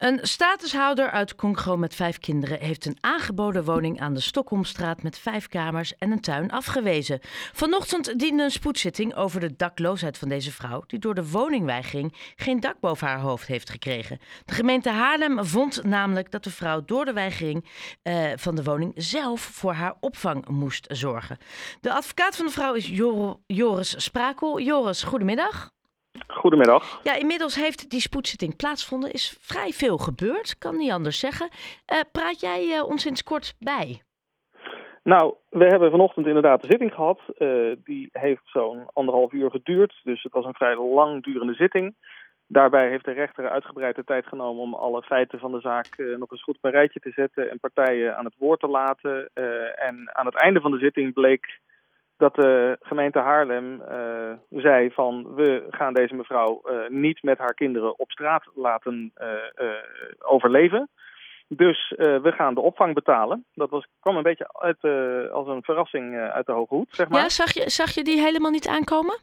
Een statushouder uit Congo met vijf kinderen heeft een aangeboden woning aan de Stockholmstraat met vijf kamers en een tuin afgewezen. Vanochtend diende een spoedzitting over de dakloosheid van deze vrouw, die door de woningweigering geen dak boven haar hoofd heeft gekregen. De gemeente Haarlem vond namelijk dat de vrouw door de weigering eh, van de woning zelf voor haar opvang moest zorgen. De advocaat van de vrouw is Joris Sprakel. Joris, goedemiddag. Goedemiddag. Ja, inmiddels heeft die spoedzitting plaatsgevonden. Is vrij veel gebeurd, kan niet anders zeggen. Uh, praat jij uh, ons eens kort bij? Nou, we hebben vanochtend inderdaad een zitting gehad. Uh, die heeft zo'n anderhalf uur geduurd. Dus het was een vrij langdurende zitting. Daarbij heeft de rechter uitgebreid de tijd genomen om alle feiten van de zaak nog eens goed op een rijtje te zetten en partijen aan het woord te laten. en aan het einde van de zitting bleek dat de gemeente Haarlem uh, zei van we gaan deze mevrouw uh, niet met haar kinderen op straat laten uh, overleven. Dus we gaan de opvang betalen. Dat was, kwam een beetje uit, als een verrassing uit de hoge hoed, zeg maar. Ja, zag je, zag je die helemaal niet aankomen?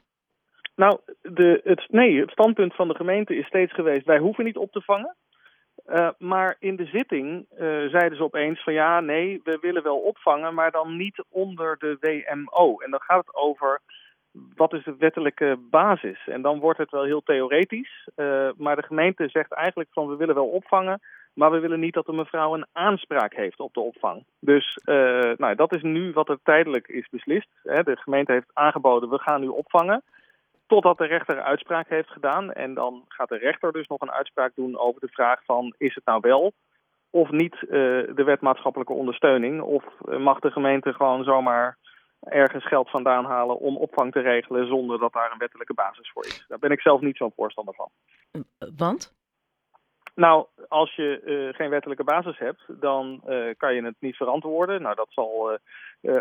Nou, de, het, nee, het standpunt van de gemeente is steeds geweest... wij hoeven niet op te vangen. Uh, maar in de zitting uh, zeiden ze opeens van ja, nee, we willen wel opvangen, maar dan niet onder de WMO. En dan gaat het over wat is de wettelijke basis. En dan wordt het wel heel theoretisch. Uh, maar de gemeente zegt eigenlijk van we willen wel opvangen, maar we willen niet dat de mevrouw een aanspraak heeft op de opvang. Dus nou, dat is nu wat er tijdelijk is beslist. Hè. De gemeente heeft aangeboden, we gaan nu opvangen. Totdat de rechter uitspraak heeft gedaan. En dan gaat de rechter dus nog een uitspraak doen over de vraag van is het nou wel of niet uh, de wet maatschappelijke ondersteuning? Of uh, mag de gemeente gewoon zomaar ergens geld vandaan halen om opvang te regelen zonder dat daar een wettelijke basis voor is? Daar ben ik zelf niet zo'n voorstander van. Want? Nou, als je uh, geen wettelijke basis hebt, dan uh, kan je het niet verantwoorden. Nou, dat zal uh,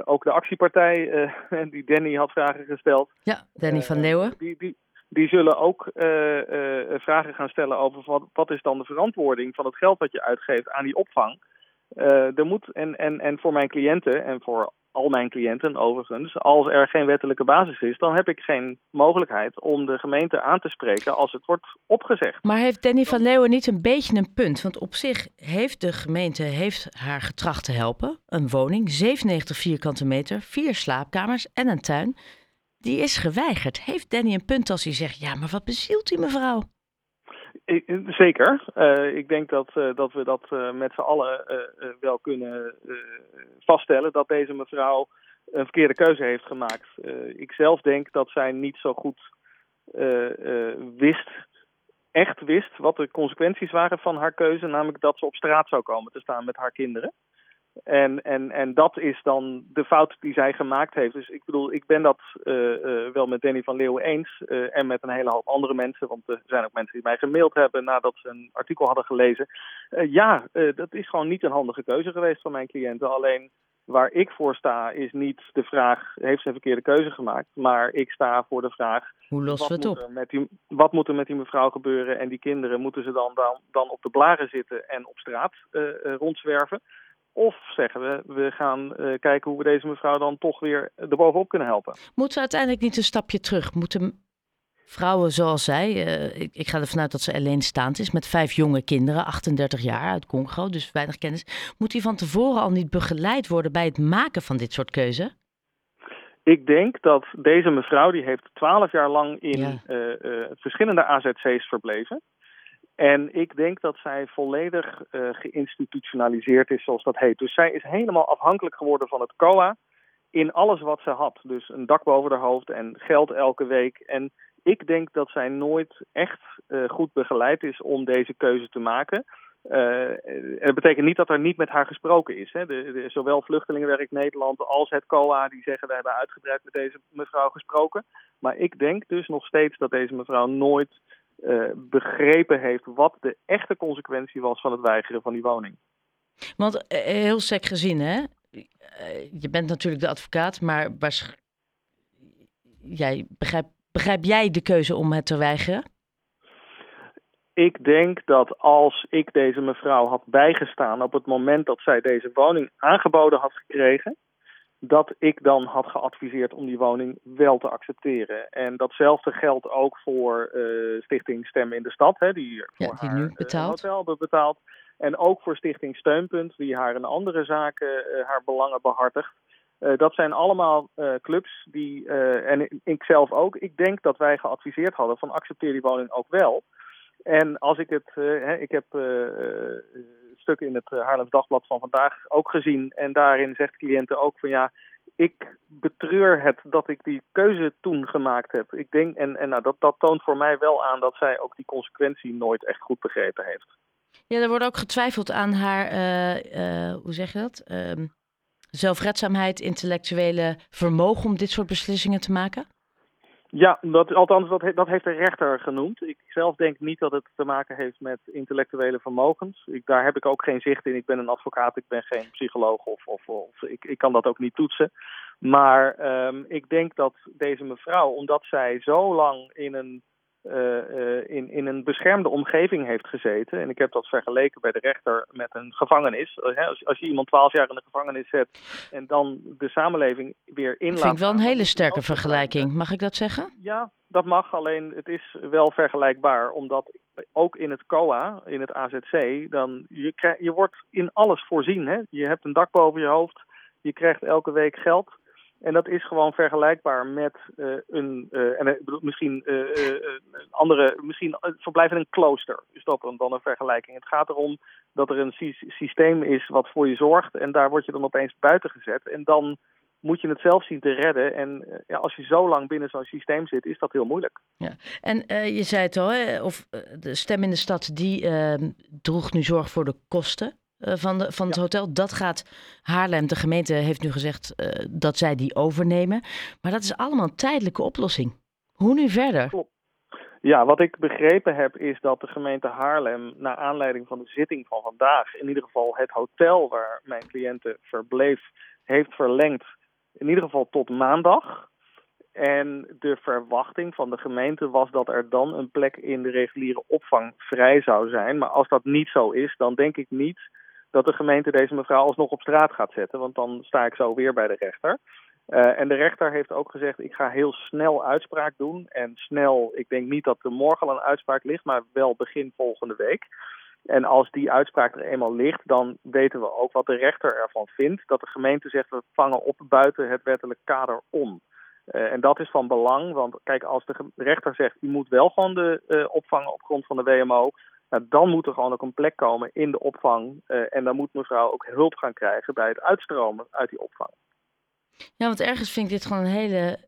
ook de actiepartij, die Danny had vragen gesteld. Ja, Danny van Leeuwen. Die, die, die zullen ook vragen gaan stellen over wat, wat is dan de verantwoording van het geld dat je uitgeeft aan die opvang. er moet, en, en, en voor mijn cliënten en voor al mijn cliënten overigens, als er geen wettelijke basis is, dan heb ik geen mogelijkheid om de gemeente aan te spreken als het wordt opgezegd. Maar heeft Danny van Leeuwen niet een beetje een punt? Want op zich heeft de gemeente heeft haar getracht te helpen. Een woning, 97 vierkante meter, vier slaapkamers en een tuin. Die is geweigerd. Heeft Danny een punt als hij zegt, ja, maar wat bezielt die mevrouw? Zeker. Uh, ik denk dat, uh, dat we dat uh, met z'n allen wel kunnen vaststellen dat deze mevrouw een verkeerde keuze heeft gemaakt. ik zelf denk dat zij niet zo goed wist, echt wist, wat de consequenties waren van haar keuze, namelijk dat ze op straat zou komen te staan met haar kinderen. En, en, en dat is dan de fout die zij gemaakt heeft. Dus ik bedoel, ik ben dat uh, uh, wel met Danny van Leeuwen eens. Uh, en met een hele hoop andere mensen. Want er zijn ook mensen die mij gemaild hebben nadat ze een artikel hadden gelezen. ja, dat is gewoon niet een handige keuze geweest van mijn cliënten. Alleen waar ik voor sta is niet de vraag, heeft ze een verkeerde keuze gemaakt? Maar ik sta voor de vraag, hoe lossen we het op? Met die, wat moet er met die mevrouw gebeuren? En die kinderen, moeten ze dan, dan, dan op de blaren zitten en op straat rondzwerven? Of zeggen we, we gaan uh, kijken hoe we deze mevrouw dan toch weer erbovenop kunnen helpen. Moeten we uiteindelijk niet een stapje terug? Moeten vrouwen zoals zij, uh, ik, ik, ga ervan uit dat ze alleenstaand is, met vijf jonge kinderen, 38 jaar uit Congo, dus weinig kennis. Moet die van tevoren al niet begeleid worden bij het maken van dit soort keuze? Ik denk dat deze mevrouw, die heeft twaalf jaar lang in ja. uh, verschillende AZC's verbleven. En ik denk dat zij volledig uh, geïnstitutionaliseerd is, zoals dat heet. Dus zij is helemaal afhankelijk geworden van het COA in alles wat ze had. Dus een dak boven haar hoofd en geld elke week. En ik denk dat zij nooit echt uh, goed begeleid is om deze keuze te maken. Uh, het betekent niet dat er niet met haar gesproken is. Hè. De, zowel Vluchtelingenwerk Nederland als het COA die zeggen we hebben uitgebreid met deze mevrouw gesproken. Maar ik denk dus nog steeds dat deze mevrouw nooit begrepen heeft wat de echte consequentie was van het weigeren van die woning. Want uh, heel sec gezien, hè? Je bent natuurlijk de advocaat, maar jij, begrijp, begrijp jij de keuze om het te weigeren? Ik denk dat als ik deze mevrouw had bijgestaan op het moment dat zij deze woning aangeboden had gekregen, dat ik dan had geadviseerd om die woning wel te accepteren. En datzelfde geldt ook voor uh, Stichting Stem in de Stad, hè, die, voor ja, die haar, nu betaalt. Uh, hotel betaalt. En ook voor Stichting Steunpunt, die haar in andere zaken uh, haar belangen behartigt. dat zijn allemaal clubs die, en ik zelf ook, ik denk dat wij geadviseerd hadden van accepteer die woning ook wel. En als ik het, hè, ik heb stuk in het Haarlems Dagblad van vandaag ook gezien. En daarin zegt cliënten ook van ja, ik betreur het dat ik die keuze toen gemaakt heb. Ik denk, en, en nou, dat, dat toont voor mij wel aan dat zij ook die consequentie nooit echt goed begrepen heeft. Ja, er wordt ook getwijfeld aan haar, uh, uh, hoe zeg je dat? Uh, zelfredzaamheid, intellectuele vermogen om dit soort beslissingen te maken? Ja, dat, althans, dat, dat heeft de rechter genoemd. Ik zelf denk niet dat het te maken heeft met intellectuele vermogens. Ik, daar heb ik ook geen zicht in. Ik ben een advocaat, ik ben geen psycholoog of, of, of ik, ik kan dat ook niet toetsen. Maar um, ik denk dat deze mevrouw, omdat zij zo lang in een in, in een beschermde omgeving heeft gezeten. En ik heb dat vergeleken bij de rechter met een gevangenis. Als, als je iemand twaalf jaar in de gevangenis zet en dan de samenleving weer inlaat. Vind ik wel een hele sterke vergelijking. Mag ik dat zeggen? Ja, dat mag. Alleen het is wel vergelijkbaar. Omdat ook in het COA, in het AZC, dan je, krijg, je wordt in alles voorzien. Hè? Je hebt een dak boven je hoofd. Je krijgt elke week geld. En dat is gewoon vergelijkbaar met uh, een, uh, en bedoel, misschien uh, andere, misschien verblijf in een klooster. Is dat dan, een vergelijking? Het gaat erom dat er een sy systeem is wat voor je zorgt en daar word je dan opeens buiten gezet. En dan moet je het zelf zien te redden. En ja, als je zo lang binnen zo'n systeem zit, is dat heel moeilijk. Ja. En je zei het al, hè, of de stem in de stad, die ehm, droeg nu zorg voor de kosten eh, van, de, van het hotel. Dat gaat Haarlem, de gemeente heeft nu gezegd uh, dat zij die overnemen. Maar dat is allemaal een tijdelijke oplossing. Hoe nu verder? Klopt. Ja, wat ik begrepen heb is dat de gemeente Haarlem, naar aanleiding van de zitting van vandaag, in ieder geval het hotel waar mijn cliënten verbleef, heeft verlengd. In ieder geval tot maandag. En de verwachting van de gemeente was dat er dan een plek in de reguliere opvang vrij zou zijn. Maar als dat niet zo is, dan denk ik niet dat de gemeente deze mevrouw alsnog op straat gaat zetten. Want dan sta ik zo weer bij de rechter. Uh, en de rechter heeft ook gezegd, ik ga heel snel uitspraak doen. En snel, ik denk niet dat er morgen al een uitspraak ligt, maar wel begin volgende week. En als die uitspraak er eenmaal ligt, dan weten we ook wat de rechter ervan vindt. Dat de gemeente zegt, we vangen op buiten het wettelijk kader om. Uh, en dat is van belang, want kijk, als de rechter zegt, u moet wel gewoon de uh, opvangen op grond van de WMO, nou, dan moet er gewoon ook een plek komen in de opvang. Uh, en dan moet mevrouw ook hulp gaan krijgen bij het uitstromen uit die opvang. Ja, want ergens vind ik dit gewoon een hele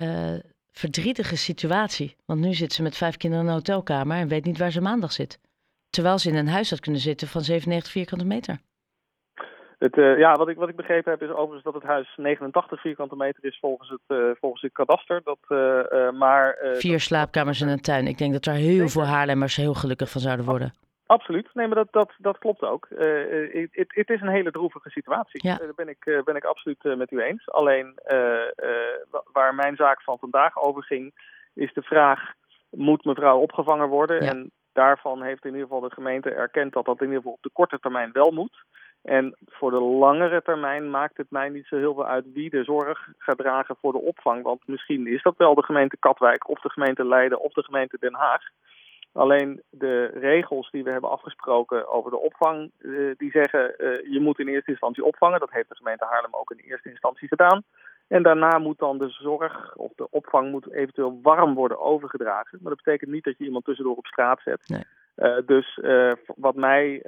uh, verdrietige situatie. Want nu zit ze met vijf kinderen in een hotelkamer en weet niet waar ze maandag zit. Terwijl ze in een huis had kunnen zitten van 97 vierkante meter. Het, uh, ja, wat ik, wat ik begrepen heb is overigens dat het huis 89 vierkante meter is volgens het, uh, volgens het kadaster. Dat, uh, maar, Vier slaapkamers en een tuin. Ik denk dat er heel veel Haarlemmers heel gelukkig van zouden worden. Absoluut. Nee, maar dat, dat, dat klopt ook. Het is een hele droevige situatie. Ja. Daar ben ik, ben ik absoluut met u eens. Alleen waar mijn zaak van vandaag over ging, is de vraag: moet mevrouw opgevangen worden? Ja. En daarvan heeft in ieder geval de gemeente erkend dat dat in ieder geval op de korte termijn wel moet. En voor de langere termijn maakt het mij niet zo heel veel uit wie de zorg gaat dragen voor de opvang. Want misschien is dat wel de gemeente Katwijk of de gemeente Leiden of de gemeente Den Haag. Alleen de regels die we hebben afgesproken over de opvang, uh, die zeggen uh, je moet in eerste instantie opvangen. Dat heeft de gemeente Haarlem ook in eerste instantie gedaan. En daarna moet dan de zorg of de opvang moet eventueel warm worden overgedragen. Maar dat betekent niet dat je iemand tussendoor op straat zet. Nee. Uh, dus wat mij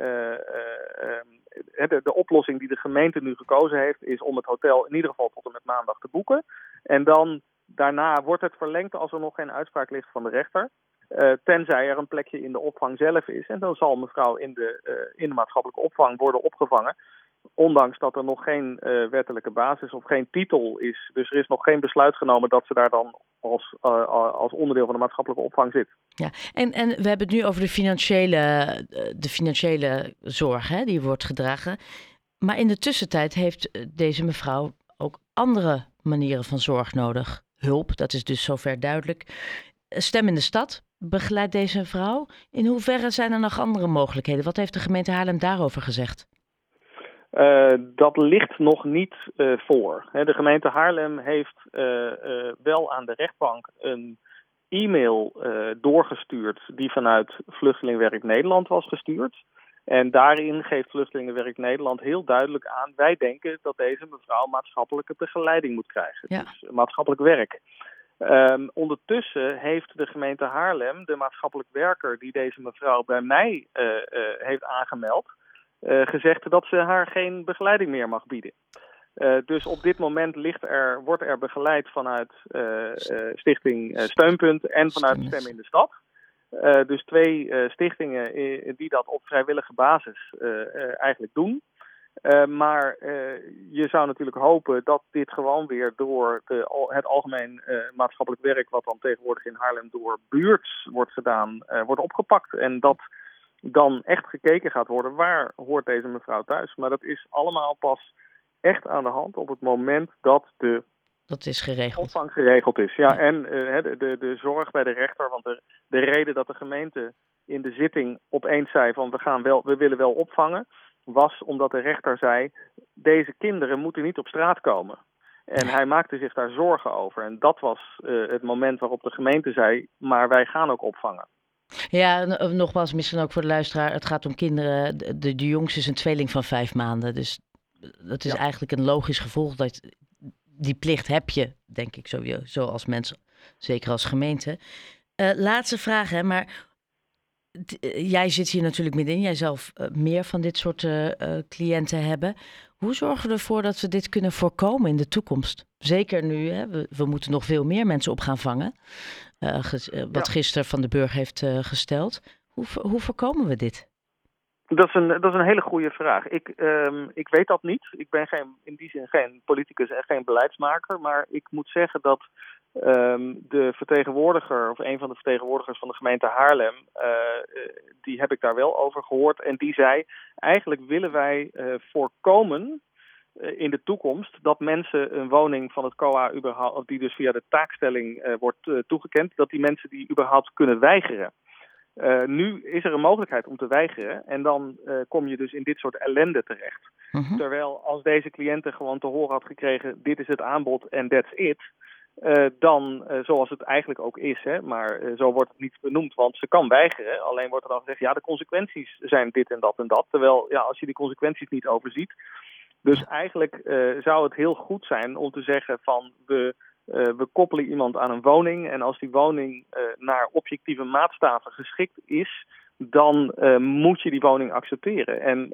de, de, oplossing die de gemeente nu gekozen heeft, is om het hotel in ieder geval tot en met maandag te boeken. En dan daarna wordt het verlengd als er nog geen uitspraak ligt van de rechter. Uh, tenzij er een plekje in de opvang zelf is. En dan zal mevrouw in de, uh, in de maatschappelijke opvang worden opgevangen. Ondanks dat er nog geen uh, wettelijke basis of geen titel is. Dus er is nog geen besluit genomen dat ze daar dan als, als onderdeel van de maatschappelijke opvang zit. Ja, en, en we hebben het nu over de financiële, de financiële zorg hè, die wordt gedragen. Maar in de tussentijd heeft deze mevrouw ook andere manieren van zorg nodig. Hulp, dat is dus zover duidelijk. Stem in de stad begeleidt deze vrouw. In hoeverre zijn er nog andere mogelijkheden? Wat heeft de gemeente Haarlem daarover gezegd? Dat ligt nog niet voor. de gemeente Haarlem heeft wel aan de rechtbank een e-mail doorgestuurd die vanuit Vluchtelingenwerk Nederland was gestuurd. En daarin geeft Vluchtelingenwerk Nederland heel duidelijk aan: wij denken dat deze mevrouw maatschappelijke begeleiding moet krijgen. Dus maatschappelijk werk. Um, ondertussen heeft de gemeente Haarlem, de maatschappelijk werker die deze mevrouw bij mij heeft aangemeld, gezegd dat ze haar geen begeleiding meer mag bieden. dus op dit moment ligt er, wordt er begeleid vanuit Stichting Steunpunt en vanuit Stem in de Stad. Dus twee stichtingen die dat op vrijwillige basis eigenlijk doen. maar je zou natuurlijk hopen dat dit gewoon weer door het algemeen maatschappelijk werk, wat dan tegenwoordig in Haarlem door buurts wordt gedaan, wordt opgepakt. En dat dan echt gekeken gaat worden waar hoort deze mevrouw thuis. Maar dat is allemaal pas echt aan de hand op het moment dat de dat is geregeld. Opvang geregeld is, ja. En uh, de, de, de zorg bij de rechter, want de, de reden dat de gemeente in de zitting opeens zei van we, gaan wel, we willen wel opvangen, was omdat de rechter zei deze kinderen moeten niet op straat komen. En hij maakte zich daar zorgen over. En dat was uh, het moment waarop de gemeente zei, maar wij gaan ook opvangen. Ja, nogmaals, misschien ook voor de luisteraar. Het gaat om kinderen. De, de, jongste is een tweeling van vijf maanden. Dus dat is ja. eigenlijk een logisch gevolg dat die plicht heb je, denk ik, zo, als mens, zeker als gemeente. Uh, laatste vraag, hè, maar jij zit hier natuurlijk middenin. Jij zelf uh, meer van dit soort cliënten hebben. Hoe zorgen we ervoor dat we dit kunnen voorkomen in de toekomst? Zeker nu, hè, we, we moeten nog veel meer mensen op gaan vangen. Wat ja. gisteren Van de Burg heeft gesteld. Hoe, hoe voorkomen we dit? Dat is, een, dat is een hele goede vraag. Ik, um, ik weet dat niet. Ik ben geen, in die zin geen politicus en geen beleidsmaker. Maar ik moet zeggen dat um, de vertegenwoordiger, of een van de vertegenwoordigers van de gemeente Haarlem, uh, die heb ik daar wel over gehoord. En die zei: eigenlijk willen wij uh, voorkomen in de toekomst dat mensen een woning van het COA überhaupt, die dus via de taakstelling uh, wordt uh, toegekend, dat die mensen die überhaupt kunnen weigeren. Uh, nu is er een mogelijkheid om te weigeren en dan kom je dus in dit soort ellende terecht. -huh. Terwijl als deze cliënten gewoon te horen had gekregen, dit is het aanbod en that's it, uh, dan, zoals het eigenlijk ook is, hè, maar zo wordt het niet benoemd, want ze kan weigeren. Alleen wordt er dan gezegd, ja, de consequenties zijn dit en dat en dat. Terwijl, ja, als je die consequenties niet overziet. Dus eigenlijk zou het heel goed zijn om te zeggen van we uh, we koppelen iemand aan een woning en als die woning uh, naar objectieve maatstaven geschikt is, dan moet je die woning accepteren. En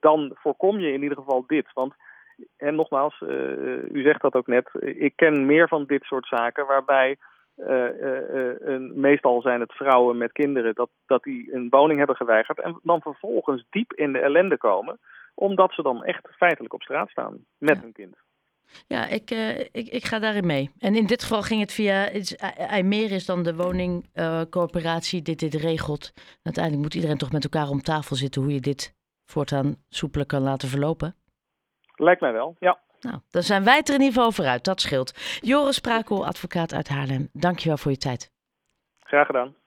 dan voorkom je in ieder geval dit. Want, en nogmaals, u zegt dat ook net, ik ken meer van dit soort zaken waarbij meestal zijn het vrouwen met kinderen dat, dat die een woning hebben geweigerd en dan vervolgens diep in de ellende komen, omdat ze dan echt feitelijk op straat staan met ja. hun kind. Ja, ik, uh, ik, ik ga daarin mee. En in dit geval ging het via IJmeer is dan de woningcorporatie uh, dit dit regelt. Uiteindelijk moet iedereen toch met elkaar om tafel zitten hoe je dit voortaan soepeler kan laten verlopen. Lijkt mij wel, ja. Nou, dan zijn wij er in ieder geval vooruit, dat scheelt. Joris Sprakel, advocaat uit Haarlem, dankjewel voor je tijd. Graag gedaan.